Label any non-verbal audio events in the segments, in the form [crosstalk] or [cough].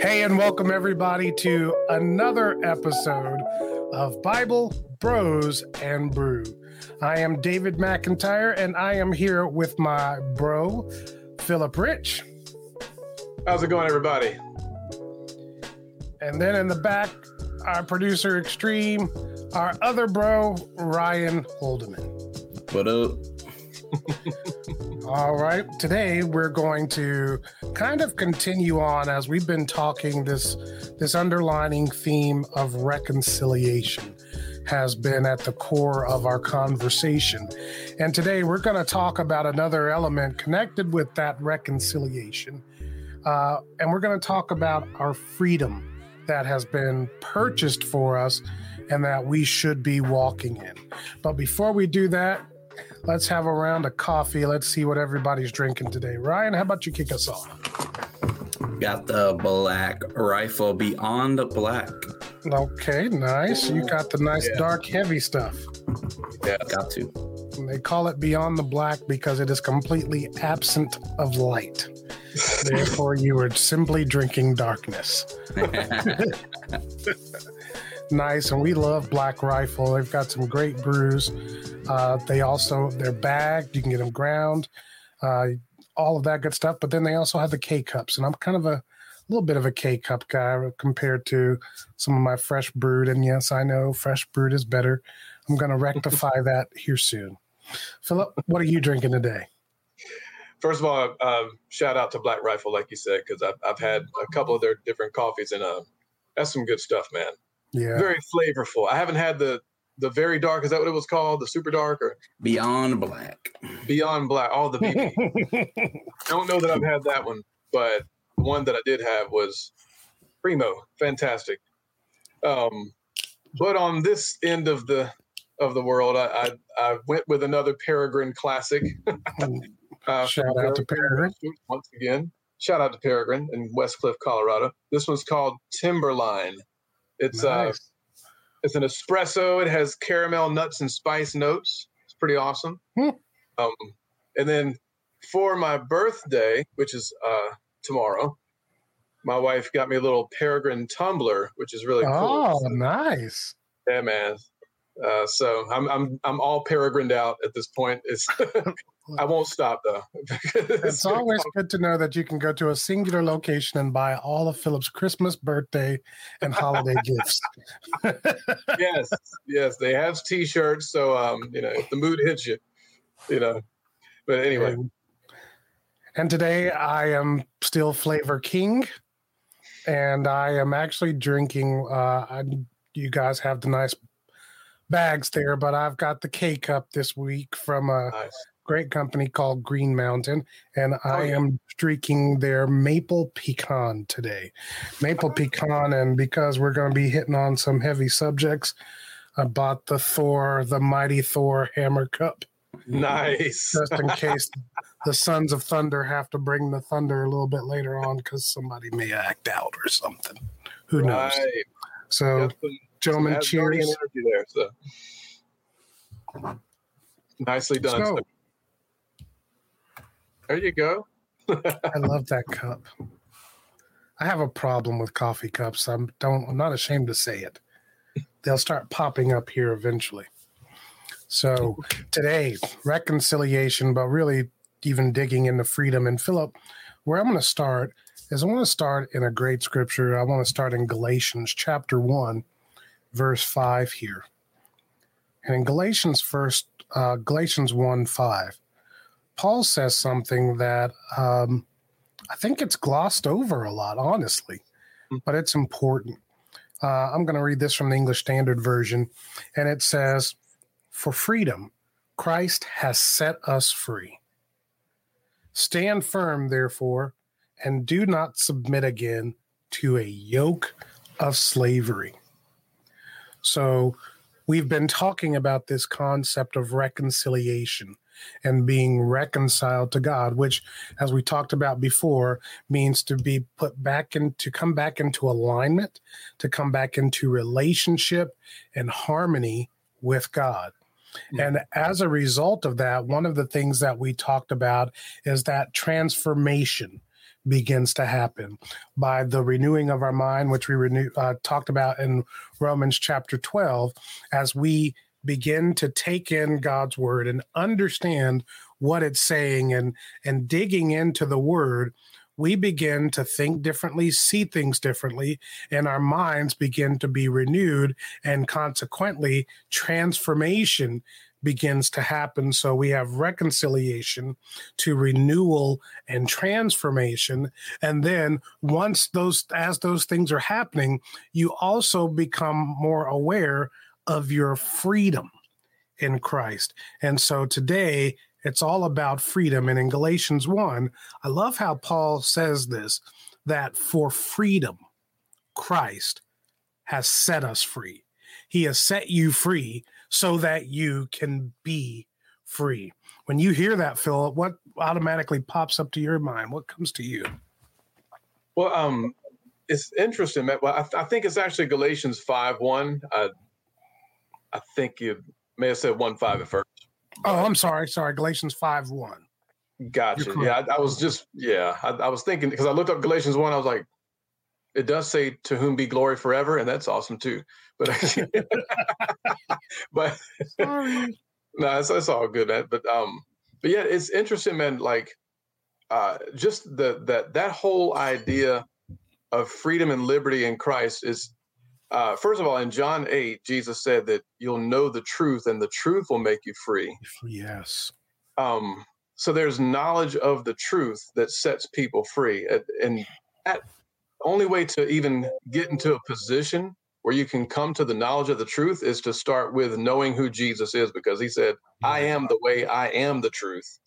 Hey, and welcome everybody to another episode of Bible, Bros, and Brew. I am David McIntyre, and I am here with my bro, Philip Rich. How's it going, everybody? And then in the back, our producer extreme, our other bro, Ryan Holdeman. What up? All right. Today we're going to kind of continue on as we've been talking this this underlining theme of reconciliation has been at the core of our conversation. And today we're going to talk about another element connected with that reconciliation. Uh, and we're going to talk about our freedom that has been purchased for us and that we should be walking in. But before we do that, let's have a round of coffee. Let's see what everybody's drinking today. Ryan, how about you kick us off? Got the black rifle beyond the black. Okay, nice. You got the nice Yeah. dark heavy stuff. Yeah. Got to. And they call it beyond the black because it is completely absent of light. [laughs] Therefore, you are simply drinking darkness. [laughs] Nice, and we love Black Rifle. They've got some great brews. Uh, they also they're bagged. You can get them ground, uh, all of that good stuff. But then they also have the K cups, and I'm kind of a little bit of a K cup guy compared to some of my fresh brewed. And yes, I know fresh brewed is better. I'm going to rectify [laughs] that here soon. Philip, what are you drinking today? First of all, um, shout out to Black Rifle, like you said, because I've, I've had a couple of their different coffees, and uh, that's some good stuff, man. Yeah, Very flavorful. I haven't had the the very dark. Is that what it was called? The super dark or beyond black. beyond black? All the [laughs] BB. I don't know that I've had that one, but the one that I did have was primo, fantastic. Um, but on this end of the of the world, I I, I went with another Peregrine classic. [laughs] Uh, Shout from out to Peregrine. once again. Shout out to Peregrine in Westcliffe, Colorado. This one's called Timberline. It's uh, nice. It's an espresso. It has caramel, nuts, and spice notes. It's pretty awesome. Hmm. Um, and then for my birthday, which is uh, tomorrow, my wife got me a little Peregrine tumbler, which is really cool. oh, nice. Yeah, man. Uh, so I'm I'm I'm all peregrined out at this point. It's [laughs] I won't stop though. [laughs] It's always good to know that you can go to a singular location and buy all of Philip's Christmas, birthday, and holiday [laughs] gifts. yes, yes, they have T-shirts. So um, you know, if the mood hits you, you know. But anyway, And, today I am still Flavor King, and I am actually drinking. Uh, I, you guys have the nice bags there, but I've got the K cup this week from a nice. great company called Green Mountain, and I Oh, yeah. am drinking their maple pecan today. Maple oh. pecan, and because we're going to be hitting on some heavy subjects, I bought the Thor, the mighty Thor hammer cup, nice. just in [laughs] case the Sons of Thunder have to bring the thunder a little bit later on because somebody may act out or something. Who knows? So, gentlemen, cheers. energy there. So nicely done. So, there you go. [laughs] I love that cup. I have a problem with coffee cups. I'm don't I'm not ashamed to say it. They'll start popping up here eventually. So today, reconciliation, but really even digging into freedom. And Philip, where I'm going to start is I want to start in a great scripture. I want to start in Galatians chapter one, verse five here. And in Galatians first, uh, Galatians one five, Paul says something that um, I think it's glossed over a lot, honestly, but it's important. Uh, I'm going to read this from the English Standard Version, and it says, For freedom, Christ has set us free. Stand firm, therefore, and do not submit again to a yoke of slavery. So, we've been talking about this concept of reconciliation and being reconciled to God, which, as we talked about before, means to be put back in, to come back into alignment, to come back into relationship and harmony with God. Hmm. And as a result of that, one of the things that we talked about is that transformation begins to happen. By the renewing of our mind, which we renew, uh, talked about in Romans chapter 12, as we begin to take in God's word and understand what it's saying and and digging into the word we begin to think differently, see things differently, and our minds begin to be renewed, and consequently, transformation begins to happen. So we have reconciliation to renewal and transformation. And then once those, as those things are happening, you also become more aware of your freedom in Christ. And so today, it's all about freedom. And in Galatians 1, I love how Paul says this that for freedom, Christ has set us free. He has set you free so that you can be free. When you hear that, Philip, what automatically pops up to your mind? What comes to you? Well, um, it's interesting. Well, I, th- I think it's actually Galatians 5 1. I, I think you may have said 1 5 at first. Oh, I'm sorry. Sorry. Galatians 5 1. Gotcha. Yeah, I, I, was just, yeah, I, I was thinking because I looked up Galatians 1. I was like, it does say to whom be glory forever, and that's awesome too. But, [laughs] but, sorry. no, it's, it's all good, man. But, um, but yeah, it's interesting, man. Like, uh, just the that that whole idea of freedom and liberty in Christ is uh, first of all, in John 8, Jesus said that you'll know the truth and the truth will make you free. Yes. Um, so there's knowledge of the truth that sets people free. And that only way to even get into a position where you can come to the knowledge of the truth is to start with knowing who Jesus is, because he said, I am the way, I am the truth,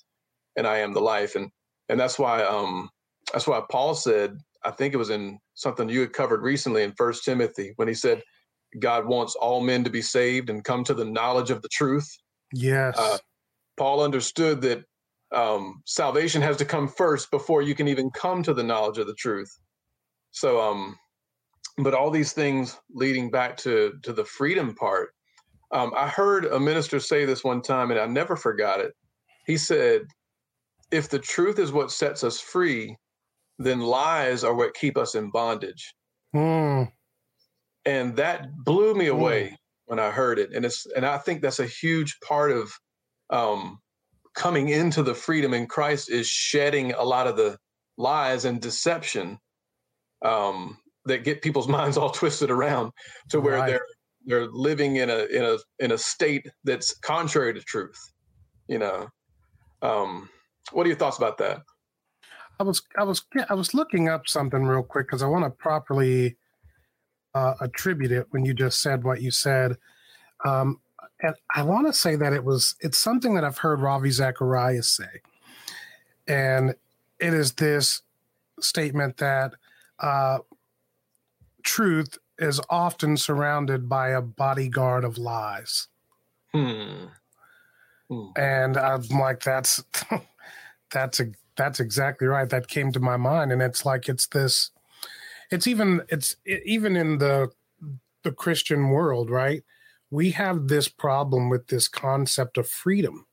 and I am the life. And and that's why um that's why Paul said, I think it was in something you had covered recently in First Timothy when he said God wants all men to be saved and come to the knowledge of the truth. Yes. Uh, Paul understood that um, salvation has to come first before you can even come to the knowledge of the truth. So, um, but all these things leading back to to the freedom part. Um, I heard a minister say this one time, and I never forgot it. He said, "If the truth is what sets us free, then lies are what keep us in bondage. Mm. And that blew me hmm. away mm. when I heard it. And it's and I think that's a huge part of um, coming into the freedom in Christ is shedding a lot of the lies and deception um, that get people's [laughs] minds all twisted around to where right. they're they're living in a in a in a state that's contrary to truth. You know, um, what are your thoughts about that? I was I was I was looking up something real quick because I want to properly uh, attribute it when you just said what you said. Um, and I want to say that it was it's something that I've heard Ravi Zacharias say, and it is this statement that uh, truth is often surrounded by a bodyguard of lies. Hmm. Hmm. And I'm like, that's [laughs] that's a that's exactly right. That came to my mind, and it's like it's this. It's even it's it, even in the the Christian world, right? We have this problem with this concept of freedom,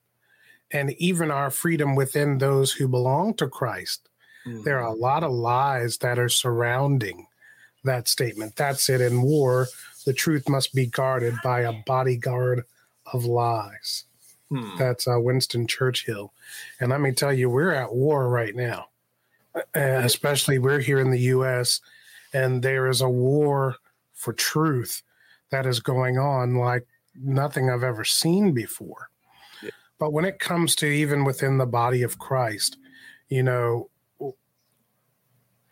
and even our freedom within those who belong to Christ. Mm-hmm. There are a lot of lies that are surrounding that statement. That's it. In war, the truth must be guarded by a bodyguard of lies. Hmm. That's uh, Winston Churchill. And let me tell you, we're at war right now, uh, especially we're here in the U.S., and there is a war for truth that is going on like nothing I've ever seen before. Yeah. But when it comes to even within the body of Christ, you know,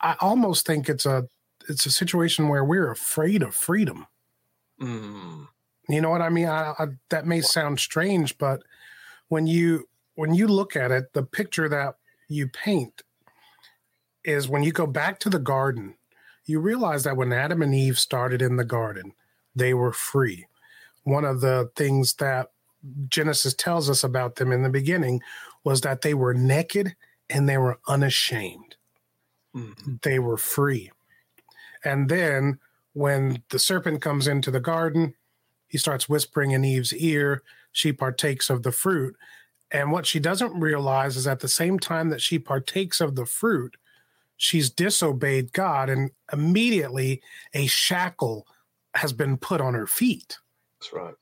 I almost think it's a it's a situation where we're afraid of freedom. Mm. You know what I mean? I, I, that may sound strange, but when you when you look at it, the picture that you paint is when you go back to the garden, you realize that when Adam and Eve started in the garden, they were free. One of the things that Genesis tells us about them in the beginning was that they were naked and they were unashamed. Mm-hmm. They were free. And then when the serpent comes into the garden, he starts whispering in Eve's ear. She partakes of the fruit. And what she doesn't realize is at the same time that she partakes of the fruit, she's disobeyed God, and immediately a shackle has been put on her feet. That's right.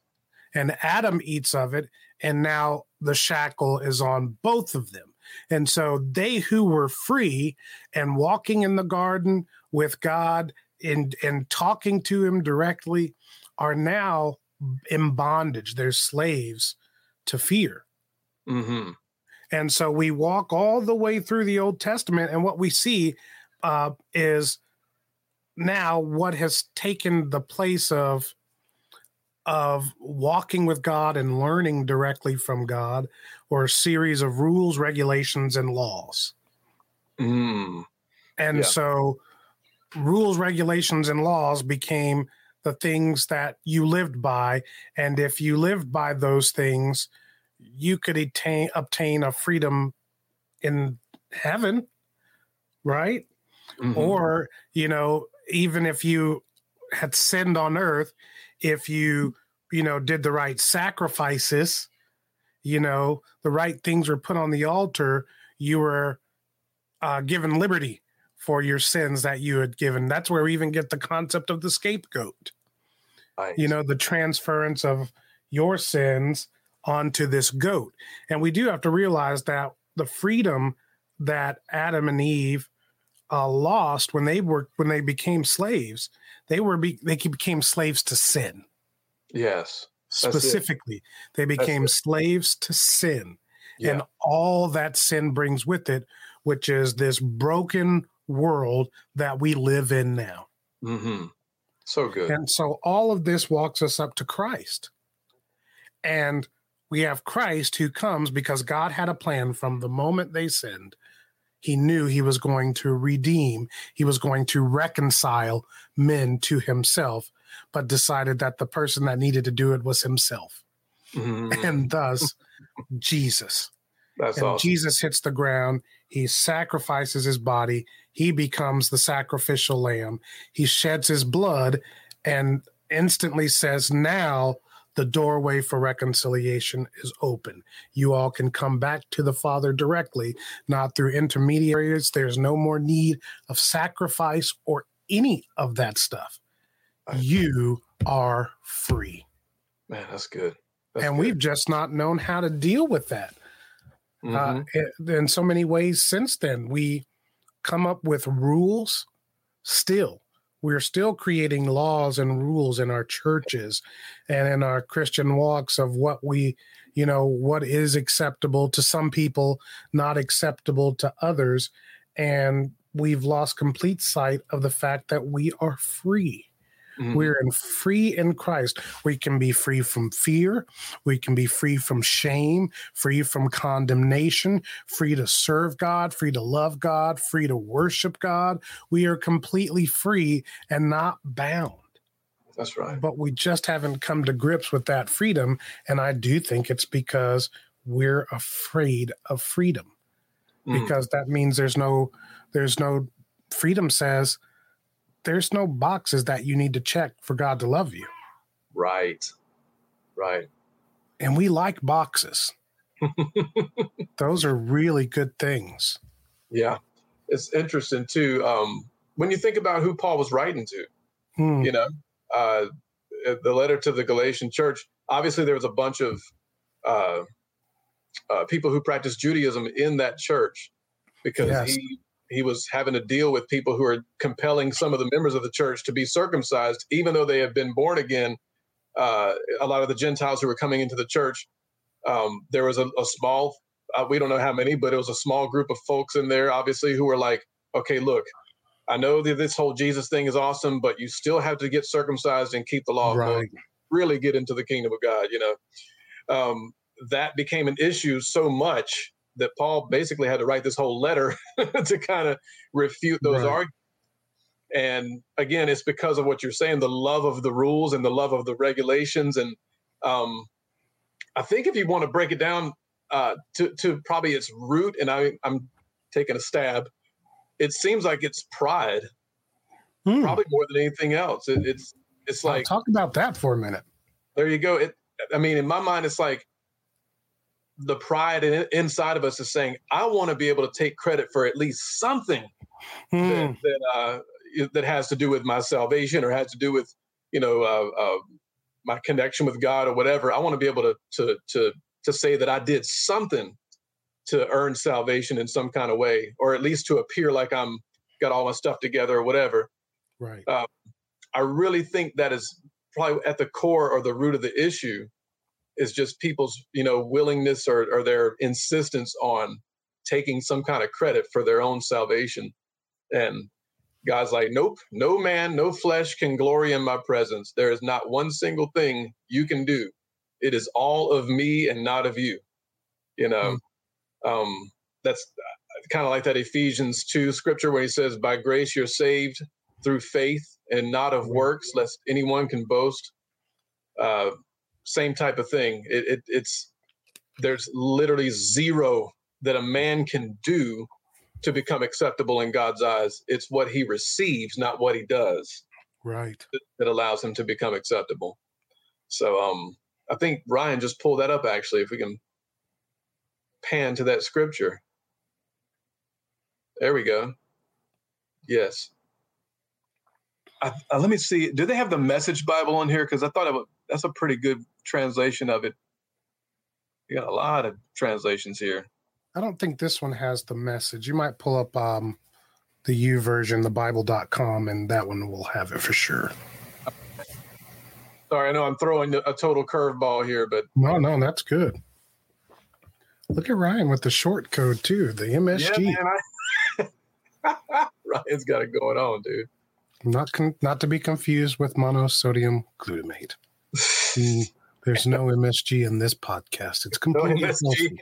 And Adam eats of it, and now the shackle is on both of them. And so they who were free and walking in the garden with God and, and talking to him directly are now in bondage. They're slaves to fear. Mm-hmm. And so we walk all the way through the Old Testament, and what we see uh, is now what has taken the place of of walking with God and learning directly from God, or a series of rules, regulations, and laws. Mm. And Yeah. so, rules, regulations, and laws became the things that you lived by. And if you lived by those things, you could attain, obtain a freedom in heaven, right? Mhm. Or, you know, even if you had sinned on earth, if you, you know, did the right sacrifices, you know, the right things were put on the altar, you were uh, given liberty for your sins that you had given. That's where we even get the concept of the scapegoat, Right. you know, the transference of your sins onto this goat. And we do have to realize that the freedom that Adam and Eve uh, lost when they were when they became slaves, they were be, they became slaves to sin. Yes. Specifically, they became slaves to sin Yeah. and all that sin brings with it, which is this broken world that we live in now. mm-hmm. So good. And so all of this walks us up to Christ. And we have Christ who comes because God had a plan from the moment they sinned. He knew he was going to redeem, he was going to reconcile men to himself, but decided that the person that needed to do it was himself. Mhm. And thus, Jesus. That's and awesome. Jesus hits the ground. He sacrifices his body. He becomes the sacrificial lamb. He sheds his blood and instantly says, Now the doorway for reconciliation is open. You all can come back to the Father directly, not through intermediaries. There's no more need of sacrifice or any of that stuff. You are free. Man, that's good. That's and good. we've just not known how to deal with that uh, Mhm. i- in so many ways since then. We come up with rules still. We're still creating laws and rules in our churches and in our Christian walks of what we, you know, what is acceptable to some people, not acceptable to others. And we've lost complete sight of the fact that we are free. Mhm. We're in free in Christ. We can be free from fear. We can be free from shame, free from condemnation, free to serve God, free to love God, free to worship God. We are completely free and not bound. That's right. But we just haven't come to grips with that freedom. And I do think it's because we're afraid of freedom Mm. because that means there's no there's no freedom says there's no boxes that you need to check for God to love you. Right. Right. And we like boxes. [laughs] Those are really good things. Yeah. It's interesting too. Um, when you think about who Paul was writing to, Hmm. you know, uh, the letter to the Galatian church, obviously there was a bunch of uh, uh, people who practiced Judaism in that church because Yes. he he was having to deal with people who are compelling some of the members of the church to be circumcised, even though they have been born again. Uh, a lot of the Gentiles who were coming into the church, um, there was a, a small, uh, we don't know how many, but it was a small group of folks in there, obviously, who were like, okay, look, I know that this whole Jesus thing is awesome, but you still have to get circumcised and keep the law of Moses really get into the kingdom of God, you know. Um, that became an issue so much that Paul basically had to write this whole letter [laughs] to kind of refute those Right. arguments. And again, it's because of what you're saying, the love of the rules and the love of the regulations. And um, I think if you want to break it down uh, to, to probably its root, and I, I'm taking a stab, it seems like it's pride, Hmm. probably more than anything else. It, it's it's I'll like talk about that for a minute. there you go. It, I mean, in my mind, it's like the pride in, inside of us is saying, I want to be able to take credit for at least something Hmm. that that, uh, that has to do with my salvation or has to do with you know uh, uh, my connection with God or whatever. I want to be able to to to to say that I did something to earn salvation in some kind of way, or at least to appear like I'm got all my stuff together or whatever. Right. I really think that is probably at the core or the root of the issue is just people's you know willingness or, or their insistence on taking some kind of credit for their own salvation. And god's like nope no man no flesh can glory in my presence. There is not one single thing you can do. It is all of me and not of you. You know um that's kind of like that ephesians 2 scripture where he says by grace you're saved through faith and not of works lest anyone can boast. Uh same type of thing. It, it it's there's literally zero that a man can do to become acceptable in god's eyes. It's what he receives not what he does. Right. that, that allows him to become acceptable. So um i think ryan just pulled that up actually if we can pan to that scripture. There we go. Yes. I, uh, let me see. Do they have the message bible in here? Because i thought it was, that's a pretty good translation of it you got a lot of translations here I don't think this one has the message. You might pull up um, the YouVersion, the Bible.com, and that one will have it for sure. sorry i know i'm throwing a total curveball here but No, no, that's good. Look at Ryan with the short code too, the MSG. yeah man I, [laughs] ryan's got it going on dude Not con- not to be confused with monosodium glutamate. [laughs] There's no MSG in this podcast. It's no completely MSG.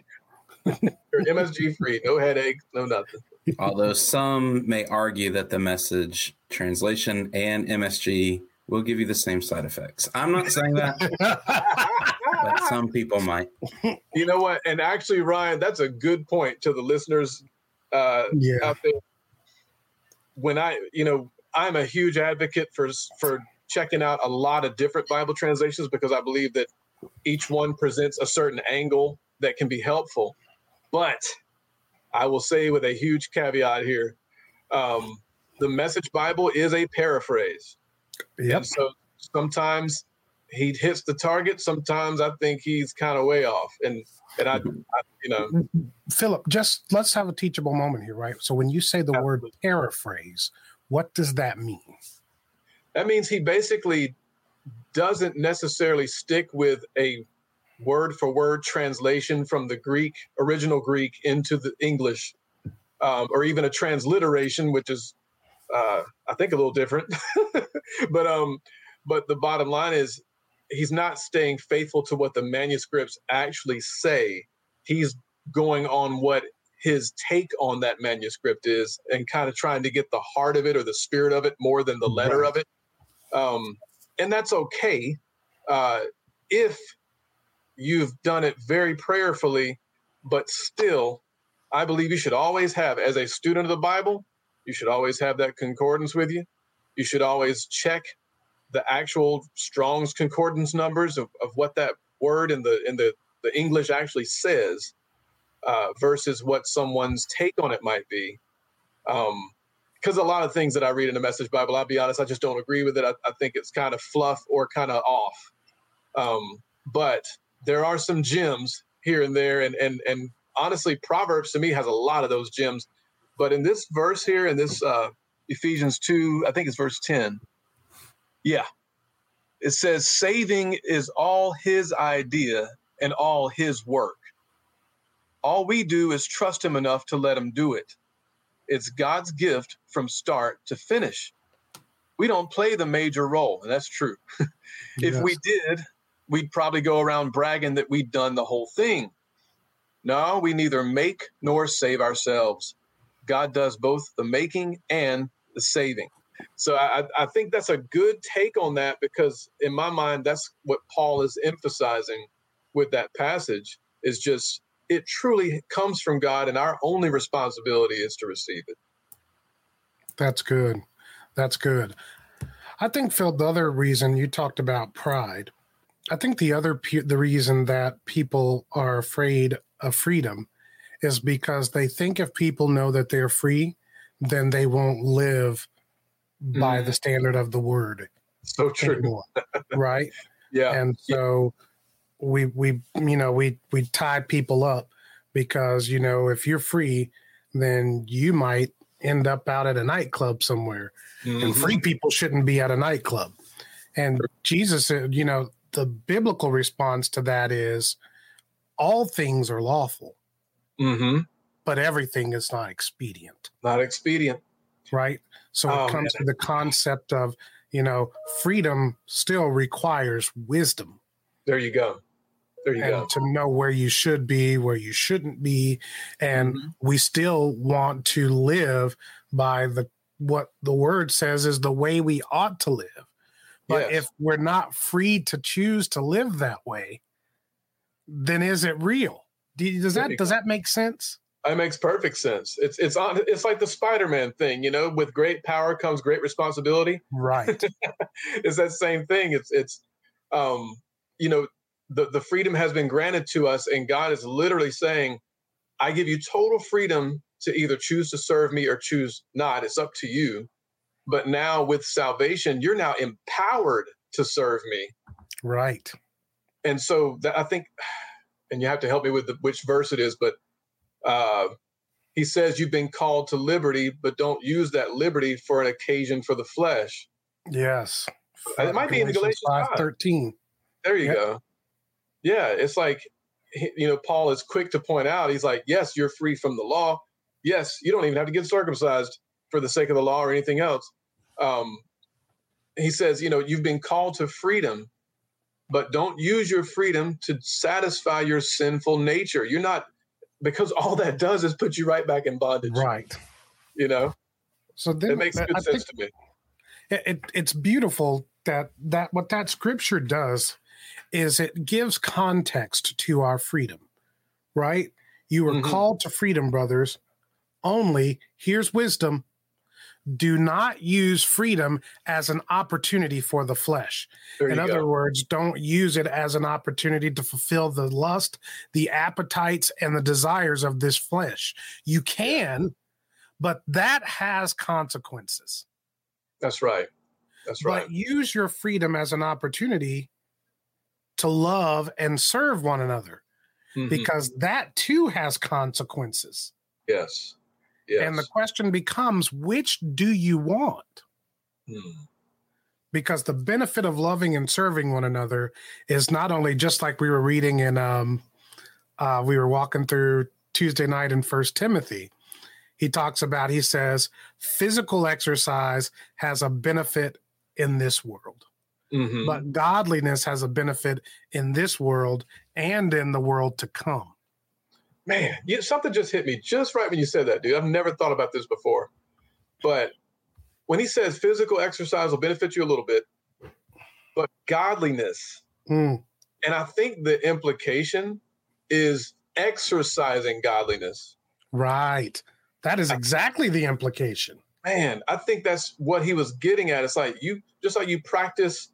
[laughs] You're MSG free. no headaches no nothing Although some may argue that the message translation and MSG will give you the same side effects. I'm not saying that, but [laughs] some people might. You know what? And actually, Ryan, that's a good point to the listeners uh, yeah, out there. When I, you know, I'm a huge advocate for for checking out a lot of different Bible translations because I believe that each one presents a certain angle that can be helpful. But I will say with a huge caveat here, um, the Message Bible is a paraphrase. yep. And so sometimes he hits the target. Sometimes I think he's kind of way off. And and I, I you know, Philip, just let's have a teachable moment here, right? So when you say the word paraphrase, what does that mean? That means he basically doesn't necessarily stick with a word for word translation from the Greek original Greek into the English, um, or even a transliteration, which is uh, I think a little different. [laughs] but um, but the bottom line is he's not staying faithful to what the manuscripts actually say. He's going on what his take on that manuscript is and kind of trying to get the heart of it or the spirit of it more than the letter Right. of it. Um, and that's okay uh, if you've done it very prayerfully, but still, I believe you should always have, as a student of the Bible, you should always have that concordance with you. You should always check the actual Strong's concordance numbers of, of what that word in the in the, the English actually says uh, versus what someone's take on it might be. Because a lot of things that I read in the Message Bible, I'll be honest, I just don't agree with it. I, I think it's kind of fluff or kind of off. Um, but there are some gems here and there, and and and honestly, Proverbs to me has a lot of those gems. But in this verse here, in this uh, Ephesians two, I think it's verse ten. Yeah, it says, "Saving is all His idea and all His work. All we do is trust Him enough to let Him do it. It's God's gift from start to finish. We don't play the major role, and that's true. [laughs] if we did, we'd probably go around bragging that we'd done the whole thing. No, we neither make nor save ourselves. God does both the making and the saving. So I, I think that's a good take on that because in my mind, that's what Paul is emphasizing with that passage is just it truly comes from God, and our only responsibility is to receive it. That's good. That's good. I think Phil, the other reason you talked about pride, I think the other pe- the reason that people are afraid of freedom is because they think if people know that they're free, then they won't live by Mm. the standard of the word So true. anymore. right? [laughs] Yeah. and so we we you know we we tie people up because you know if you're free then you might end up out at a nightclub somewhere and Mhm. free people shouldn't be at a nightclub and jesus said you know the biblical response to that is all things are lawful Mhm. but everything is not expedient Not expedient. right so Oh, it comes to the concept of you know freedom still requires wisdom There you go. There you and go. to know where you should be, where you shouldn't be, and Mhm. we still want to live by the what the word says is the way we ought to live. But Yes. if we're not free to choose to live that way, then is it real? Does that does that make sense? It makes perfect sense. It's it's on. It's like the Spider-Man thing, you know. With great power comes great responsibility. Right. [laughs] It's that same thing. It's it's, um, you know, the the freedom has been granted to us, and God is literally saying, "I give you total freedom to either choose to serve me or choose not. It's up to you." But now with salvation, you're now empowered to serve me. right. and so that, I think, [sighs] and you have to help me with the, which verse it is, but uh, he says you've been called to liberty, but don't use that liberty for an occasion for the flesh. Yes. It might be in Galatians 5. 13. There you Yep. go. Yeah, it's like you know Paul is quick to point out. He's like, yes, you're free from the law. Yes, you don't even have to get circumcised for the sake of the law or anything else. Um, he says, you know, you've been called to freedom, but don't use your freedom to satisfy your sinful nature. You're not because [laughs] all that does is put you right back in bondage. Right. You know, So then it makes good think sense to me. it, it, it's beautiful that that what that scripture does is it gives context to our freedom right you were Mhm. called to freedom brothers only here's wisdom do not use freedom as an opportunity for the flesh There in other go. words don't use it as an opportunity to fulfill the lust the appetites and the desires of this flesh you can but that has consequences That's right. That's right. but use your freedom as an opportunity to love and serve one another Mhm. because that too has consequences. yes. Yes. And the question becomes which do you want? Hmm. Because the benefit of loving and serving one another is not only just like we were reading in um uh we were walking through Tuesday night in First Timothy. He talks about he says physical exercise has a benefit in this world. Mhm. but godliness has a benefit in this world and in the world to come. Man, you, something just hit me just right when you said that, dude. I've never thought about this before. But when he says physical exercise will benefit you a little bit, but godliness, Mm, and I think the implication is exercising godliness. right. That is exactly the implication. Man, I think that's what he was getting at. It's like you just like you practice,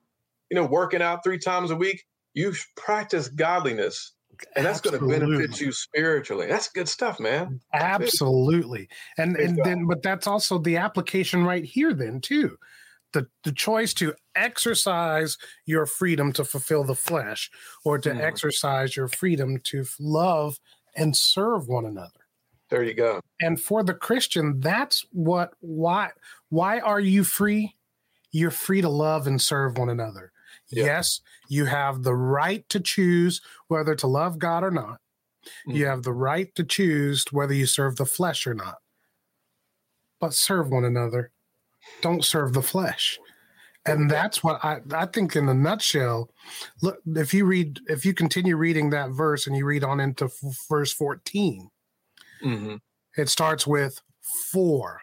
you know, working out three times a week, you practice godliness, and that's going to benefit you spiritually. That's good stuff, man. Absolutely. And and God. then but that's also the application right here then too. The the choice to exercise your freedom to fulfill the flesh or to Mhm. exercise your freedom to love and serve one another. There you go. and for the christian that's what why why are you free you're free to love and serve one another Yeah. yes you have the right to choose whether to love god or not. You Mhm. have the right to choose whether you serve the flesh or not. But serve one another. Don't serve the flesh. And that's what I, I think in a nutshell look if you read if you continue reading that verse and you read on into f- verse 14 hmm it starts with for,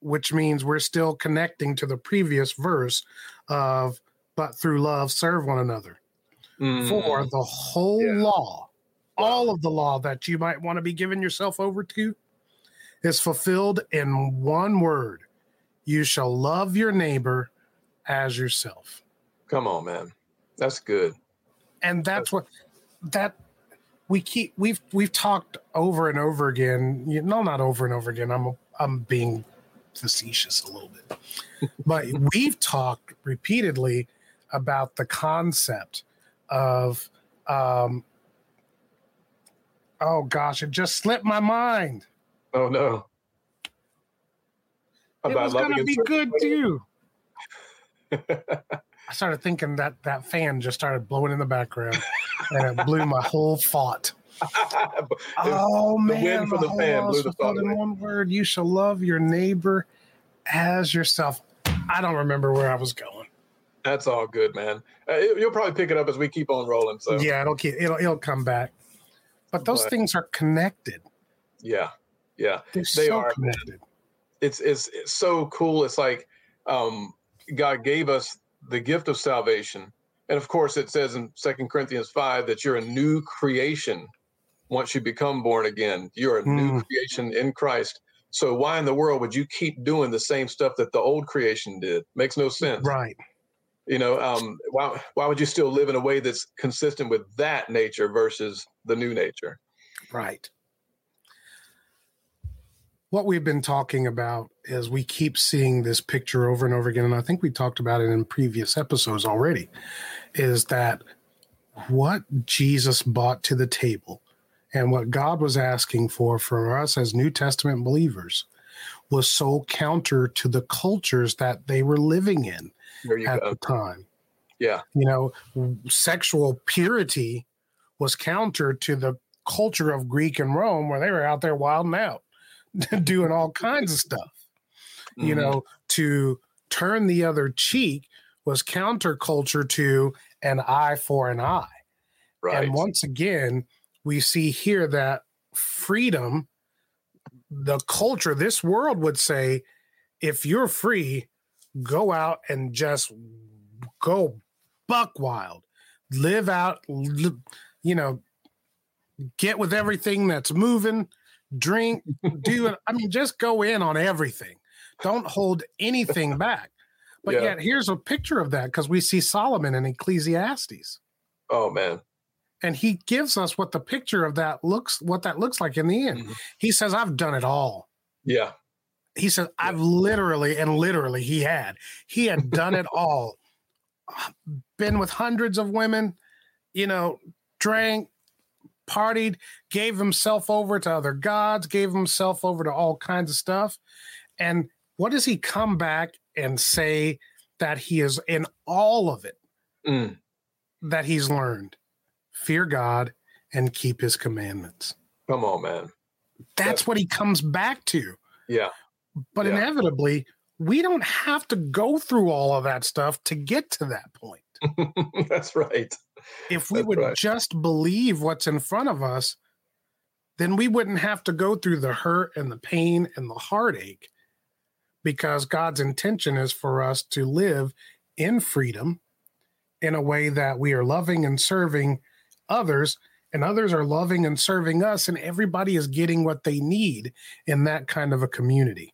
which means we're still connecting to the previous verse of, but through love serve one another. For mm. the whole. Yeah. law, all of the law that you might want to be giving yourself over to is fulfilled in one word you shall love your neighbor as yourself. Come on, man. That's good. and that's what that we keep we've we've talked over and over again you know not over and over again i'm I'm being facetious a little bit. [laughs] but we've talked repeatedly about the concept of um oh gosh, it just slipped my mind. Oh no. It was gonna be good too. [laughs] I started thinking that that fan just started blowing in the background, and it blew my whole thought. [laughs] oh man! The wind from the, the fan blew the thought in one word. You shall love your neighbor as yourself. I don't remember where I was going. That's all good, man. Uh, you'll probably pick it up as we keep on rolling. So yeah, it'll keep it'll it'll come back. But those but, things are connected. Yeah, yeah, They're they so are connected. It's, it's it's so cool. It's like um, God gave us the gift of salvation, and of course, it says in Second Corinthians five that you're a new creation once you become born again. You're a mm. new creation in Christ. So why in the world would you keep doing the same stuff that the old creation did? Makes no sense. Right. You know, um, why why would you still live in a way that's consistent with that nature versus the new nature? Right. What we've been talking about is we keep seeing this picture over and over again, and I think we talked about it in previous episodes already, is that what Jesus brought to the table and what God was asking for for us as New Testament believers was so counter to the cultures that they were living in at go. the time. Yeah. You know, sexual purity was counter to the culture of Greek and Rome where they were out there wilding out, [laughs] doing all kinds of stuff. Mm-hmm. You know, to turn the other cheek was counterculture to an eye for an eye. Right. And once again, we see here that freedom, the culture, this world would say, if you're free, go out and just go buck wild, live out, you know, get with everything that's moving, drink, do it. I mean, just go in on everything. Don't hold anything [laughs] back. But yeah. yet, here's a picture of that because we see Solomon in Ecclesiastes. Oh man! and he gives us what the picture of that looks what that looks like in the end mm-hmm. he says i've done it all yeah he says i've literally and literally he had he had done it [laughs] all been with hundreds of women you know drank partied gave himself over to other gods gave himself over to all kinds of stuff and what does he come back and say that he is in all of it mm. that he's learned fear God, and keep his commandments. Come on, man. That's, That's what he comes back to. Yeah. But yeah. inevitably, we don't have to go through all of that stuff to get to that point. [laughs] That's right. If we That's would right. just believe what's in front of us, then we wouldn't have to go through the hurt and the pain and the heartache because God's intention is for us to live in freedom in a way that we are loving and serving others and others are loving and serving us and everybody is getting what they need in that kind of a community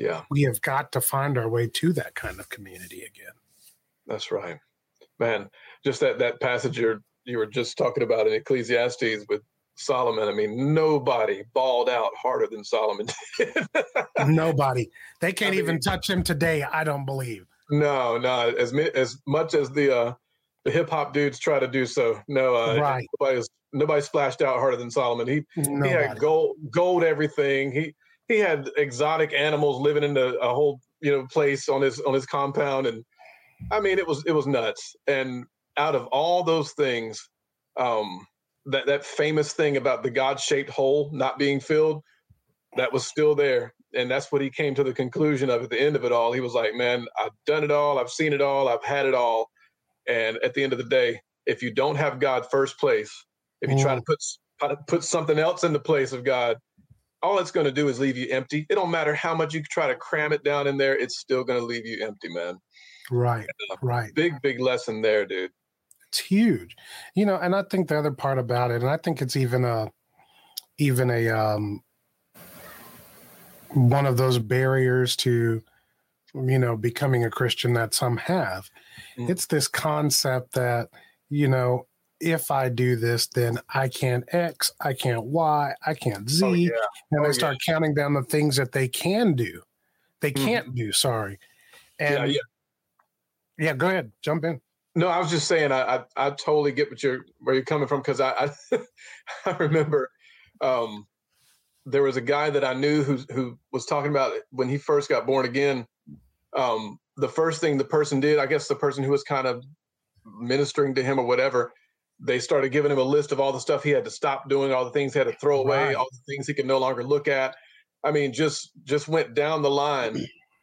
yeah we have got to find our way to that kind of community again that's right man just that that passage you're you were just talking about in ecclesiastes with solomon i mean nobody balled out harder than solomon [laughs] did nobody they can't I mean, even touch him today i don't believe no no as as much as the uh the hip hop dudes try to do so. No, uh, right. Nobody's nobody splashed out harder than Solomon. He nobody. he had gold gold everything. He he had exotic animals living in the, a whole you know place on his on his compound, and I mean it was it was nuts. And out of all those things, um, that that famous thing about the God shaped hole not being filled, that was still there. And that's what he came to the conclusion of at the end of it all. He was like, Man, I've done it all, I've seen it all, I've had it all and at the end of the day, if you don't have God first place, if you mm. try to put put something else in the place of God, all it's going to do is leave you empty. It don't matter how much you try to cram it down in there; it's still going to leave you empty, man. Right, uh, right. Big, big lesson there, dude. It's huge, you know. And I think the other part about it, and I think it's even a, even a um, one of those barriers to you know, becoming a Christian that some have. Mm. It's this concept that, you know, if I do this, then I can't X, I can't Y, I can't Z. Oh, yeah. And Oh, they start counting down the things that they can do. They Mhm. can't do, sorry. Yeah, yeah. yeah, go ahead, jump in. No, I was just saying I I, I totally get what you're where you're coming from because I, I [laughs] I remember um, there was a guy that I knew who who was talking about when he first got born again. Um, the first thing the person did, I guess the person who was kind of ministering to him or whatever, they started giving him a list of all the stuff he had to stop doing, all the things he had to throw away, Right. all the things he could no longer look at. I mean, just just went down the line.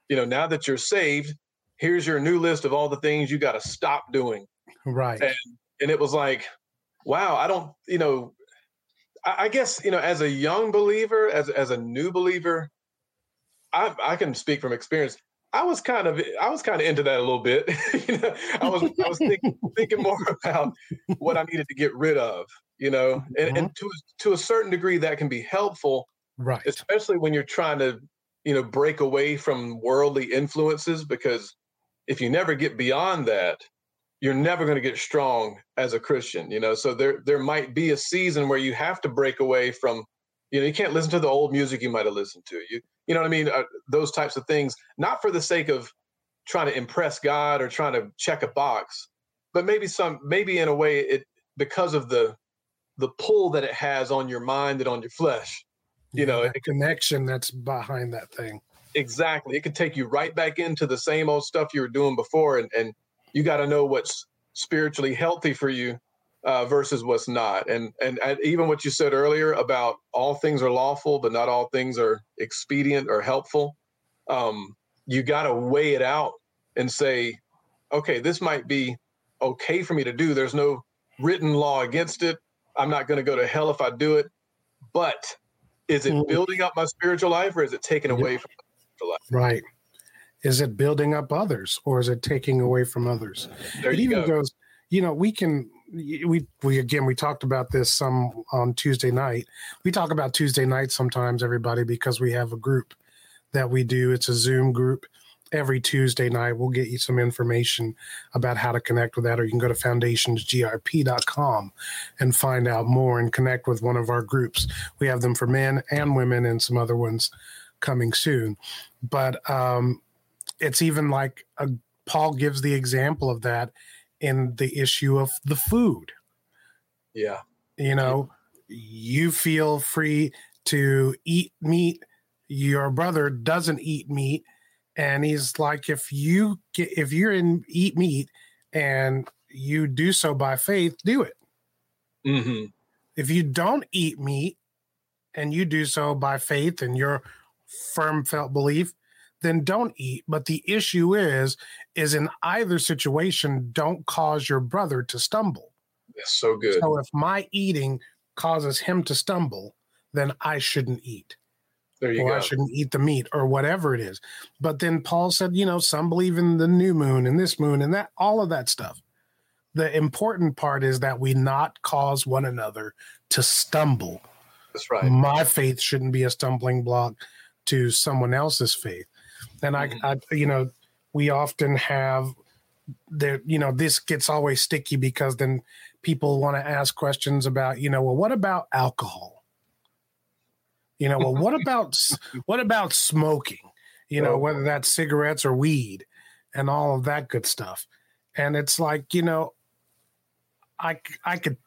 You know, now that you're saved, here's your new list of all the things you got to stop doing Right. And- and it was like wow i don't you know I, I guess you know as a young believer as as a new believer i i can speak from experience i was kind of i was kind of into that a little bit. [laughs] You know i was i was thinking, [laughs] thinking more about what i needed to get rid of you know and, uh-huh. and to to a certain degree that can be helpful Right. especially when you're trying to you know break away from worldly influences because if you never get beyond that you're never going to get strong as a christian you know? So there there might be a season where you have to break away from you know you can't listen to the old music you might have listened to you you know what i mean uh, those types of things not for the sake of trying to impress god or trying to check a box but maybe some maybe in a way it because of the the pull that it has on your mind and on your flesh you know, that connection that's behind that thing. Exactly. It could take you right back into the same old stuff you were doing before, and, and you got to know what's spiritually healthy for you uh, versus what's not. And, and and even what you said earlier about all things are lawful, but not all things are expedient or helpful. Um, you got to weigh it out and say, okay, this might be okay for me to do. There's no written law against it. I'm not going to go to hell if I do it. But is it Mhm. building up my spiritual life or is it taking away from my spiritual life? Right. Is it building up others or is it taking away from others? There it even go. goes, you know, we can we we again we talked about this some on Tuesday night. We talk about Tuesday night sometimes, everybody, because we have a group that we do. It's a Zoom group. Every Tuesday night, we'll get you some information about how to connect with that, or you can go to foundationsgrp.com and find out more and connect with one of our groups. We have them for men and women and some other ones coming soon. But um, it's even like a, Paul gives the example of that in the issue of the food. Yeah. You know, you feel free to eat meat. Your brother doesn't eat meat, and he's like, if you get, if you're in eat meat and you do so by faith, do it. hmm If you don't eat meat and you do so by faith and your firm felt belief, then don't eat. But the issue is, is in either situation, don't cause your brother to stumble. That's so good. So if my eating causes him to stumble, then I shouldn't eat. There you or I shouldn't eat the meat or whatever it is. But then Paul said, you know, some believe in the new moon and this moon and that, all of that stuff. The important part is that we not cause one another to stumble. That's right. My faith shouldn't be a stumbling block to someone else's faith. And I, Mhm. I, you know, we often have there, you know, this gets always sticky because then people want to ask questions about, you know, well, what about alcohol? You know, well, what [laughs] about what about smoking? You know, Oh. whether that's cigarettes or weed and all of that good stuff. And it's like, you know, I I could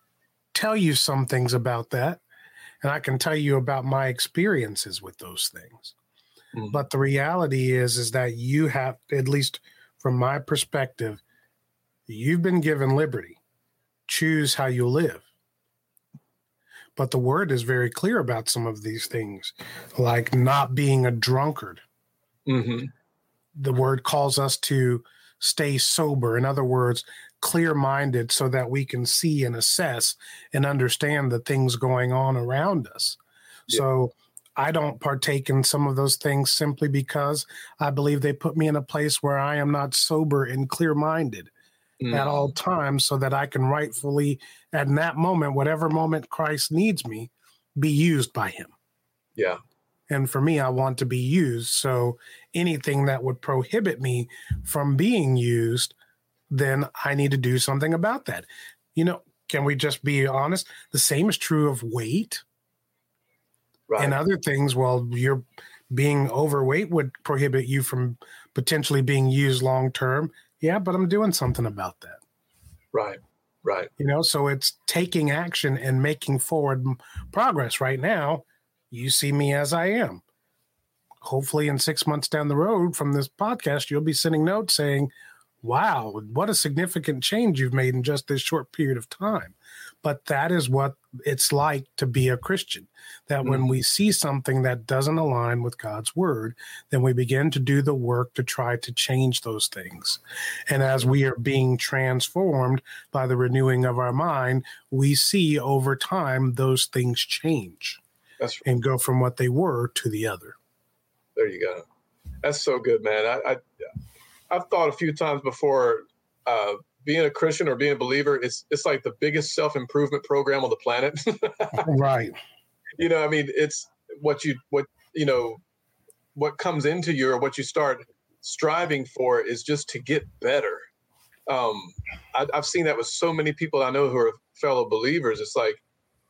tell you some things about that, and I can tell you about my experiences with those things. Mhm. But the reality is, is that you have, at least from my perspective, you've been given liberty. Choose how you live. But the word is very clear about some of these things, like not being a drunkard. hmm The word calls us to stay sober. In other words, clear minded so that we can see and assess and understand the things going on around us. Yeah. So I don't partake in some of those things simply because I believe they put me in a place where I am not sober and clear minded Mm-hmm. at all times so that I can rightfully, at that moment, whatever moment Christ needs me, be used by him. Yeah. And for me, I want to be used. So anything that would prohibit me from being used, then I need to do something about that. You know, can we just be honest? The same is true of weight Right. and other things. while you're being overweight would prohibit you from potentially being used long term. Yeah, but I'm doing something about that. right. Right. You know, so it's taking action and making forward progress. Right now, you see me as I am. Hopefully, in six months down the road from this podcast, you'll be sending notes saying, Wow, what a significant change you've made in just this short period of time. But that is what it's like to be a Christian. That when we see something that doesn't align with God's word, then we begin to do the work to try to change those things. And as we are being transformed by the renewing of our mind, we see over time those things change That's and go from what they were to the other. there. You go. That's so good, man. I, I I've thought a few times before. Uh, being a Christian or being a believer, it's it's like the biggest self improvement program on the planet. [laughs] right. you know, I mean, it's what you what you know what comes into you or what you start striving for is just to get better. Um, I, I've seen that with so many people I know who are fellow believers. It's like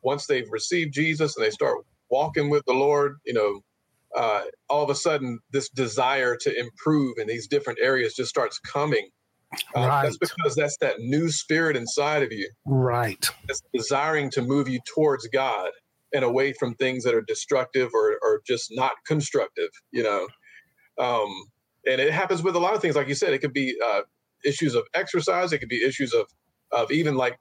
once they've received Jesus and they start walking with the Lord, you know, uh, all of a sudden this desire to improve in these different areas just starts coming. Uh, That's because that's that new spirit inside of you Right. that's desiring to move you towards God and away from things that are destructive or, or just not constructive, you know. Um, and it happens with a lot of things, like you said, it could be uh, issues of exercise, it could be issues of of even like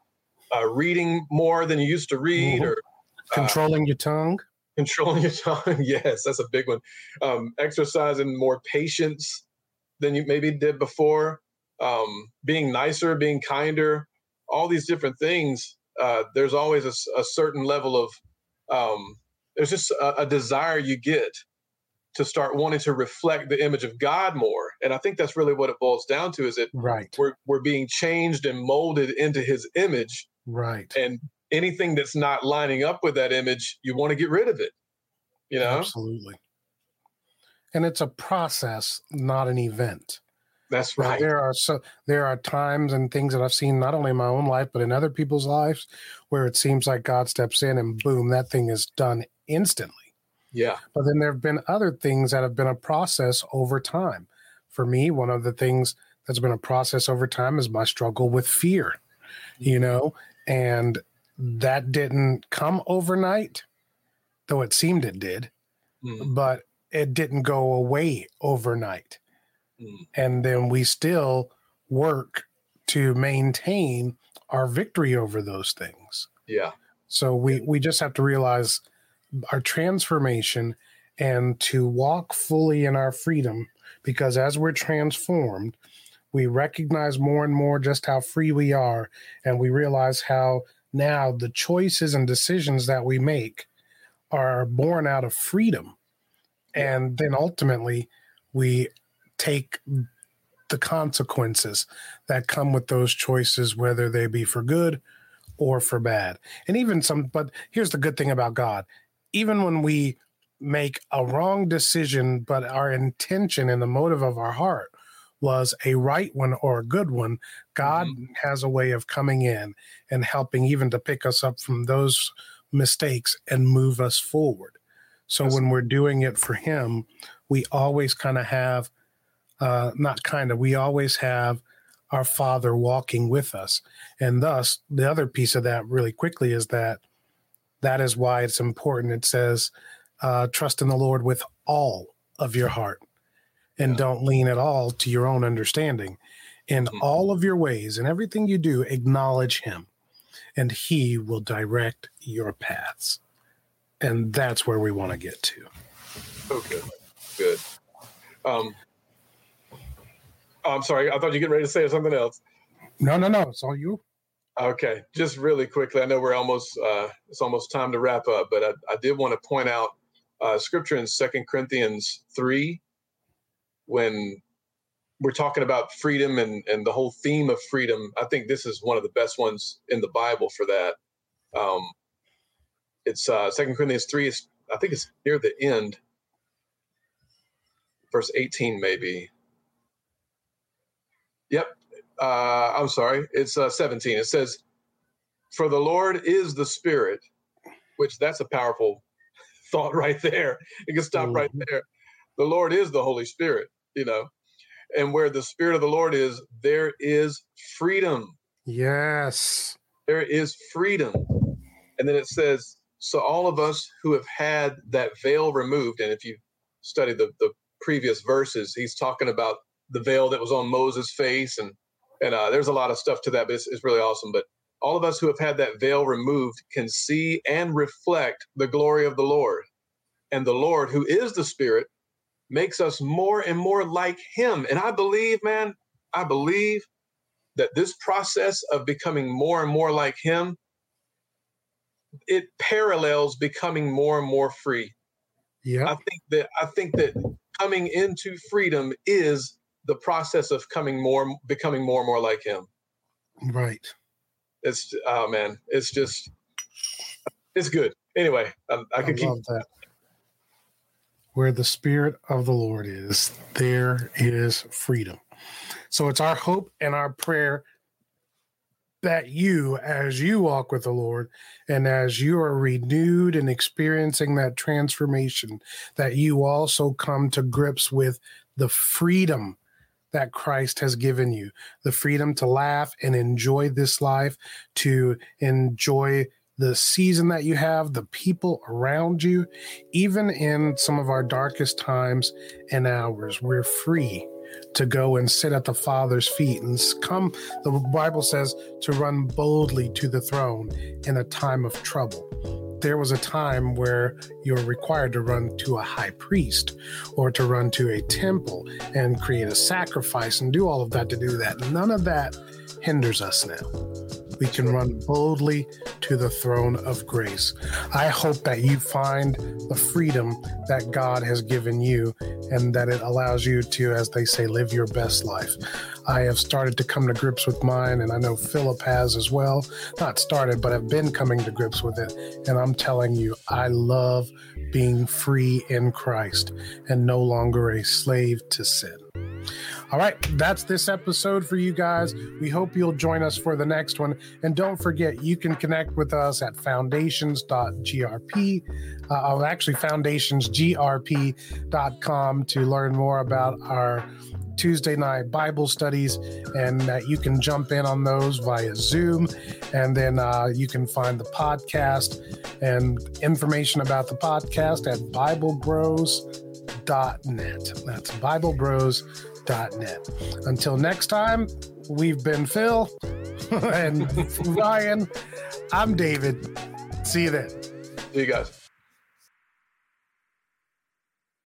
uh, reading more than you used to read, Mhm. or uh, Controlling your tongue. controlling [laughs] your tongue. yes, that's a big one. Um, exercising more patience than you maybe did before. Um, being nicer, being kinder, all these different things. Uh, there's always a certain level of um, there's just a, a desire you get to start wanting to reflect the image of God more. And I think that's really what it boils down to is that Right. we're, we're being changed and molded into his image Right. and anything that's not lining up with that image, you want to get rid of it. You know? Absolutely. And it's a process, not an event. That's right. There are so there are times and things that I've seen not only in my own life but in other people's lives where it seems like God steps in and boom, that thing is done instantly. Yeah. But then there have been other things that have been a process over time. For me, one of the things that's been a process over time is my struggle with fear, you know, and that didn't come overnight, though it seemed it did, Mm, but it didn't go away overnight. Mm. And then we still work to maintain our victory over those things. Yeah. So we we just have to realize our transformation and to walk fully in our freedom because as we're transformed, we recognize more and more just how free we are and we realize how now the choices and decisions that we make are born out of freedom. And then ultimately we take the consequences that come with those choices, whether they be for good or for bad. And even some, but here's the good thing about God even when we make a wrong decision, but our intention and the motive of our heart was a right one or a good one, God mm-hmm. has a way of coming in and helping even to pick us up from those mistakes and move us forward. So Yes. when we're doing it for Him, we always kind of have, uh, not kind of, we always have our Father walking with us. And thus, the other piece of that, really quickly, is that that is why it's important. It says, uh, trust in the Lord with all of your heart and Yeah. don't lean at all to your own understanding. In Mhm. all of your ways and everything you do, acknowledge Him, and He will direct your paths. And that's where we want to get to. Good. Good. Um, oh, I'm sorry. I thought you were getting ready to say something else. No, no, no. It's all you. Okay, just really quickly. I know we're almost uh, it's almost time to wrap up, but I, I did want to point out uh, scripture in Second Corinthians three when we're talking about freedom and and the whole theme of freedom. I think this is one of the best ones in the Bible for that. Um, it's uh, Second Corinthians three. Is I think it's near the end, verse eighteen, maybe. Uh, I'm sorry, it's uh, 17. It says, For the Lord is the Spirit, which that's a powerful [laughs] thought right there. You can stop mm-hmm. right there. The Lord is the Holy Spirit, you know, and where the Spirit of the Lord is, there is freedom. Yes. There is freedom. And then it says, so all of us who have had that veil removed, and if you study the, the previous verses, he's talking about the veil that was on Moses' face, and and uh, there's a lot of stuff to that, but it's, it's really awesome. But all of us who have had that veil removed can see and reflect the glory of the Lord. And the Lord, who is the Spirit, makes us more and more like Him. And I believe, man, I believe that this process of becoming more and more like Him, it parallels becoming more and more free. Yeah. I think that I think that coming into freedom is the process of coming more becoming more and more like him. Right. It's oh man, it's just it's good. Anyway, um, I, I could keep that. Where the spirit of the Lord is, there is freedom. So it's our hope and our prayer that you, as you walk with the Lord and as you are renewed and experiencing that transformation, that you also come to grips with the freedom that Christ has given you the freedom to laugh and enjoy this life, to enjoy the season that you have, the people around you, even in some of our darkest times and hours. We're free to go and sit at the Father's feet and come, the Bible says, to run boldly to the throne in a time of trouble. There was a time where you were required to run to a high priest or to run to a temple and create a sacrifice and do all of that to do that. None of that hinders us now we can run boldly to the throne of grace. I hope that you find the freedom that God has given you and that it allows you to, as they say, live your best life. I have started to come to grips with mine, and I know Philip has as well. Not started, but have been coming to grips with it. And I'm telling you, I love being free in Christ and no longer a slave to sin. All right, that's this episode for you guys. We hope you'll join us for the next one. And don't forget, you can connect with us at foundations.grp, uh, oh, actually, foundationsgrp.com to learn more about our Tuesday night Bible studies, and uh, you can jump in on those via Zoom. And then uh, you can find the podcast and information about the podcast at BibleBros.net. That's BibleBros.net net. Until next time, we've been Phil [laughs] and Ryan. I'm David. See you then. See you guys.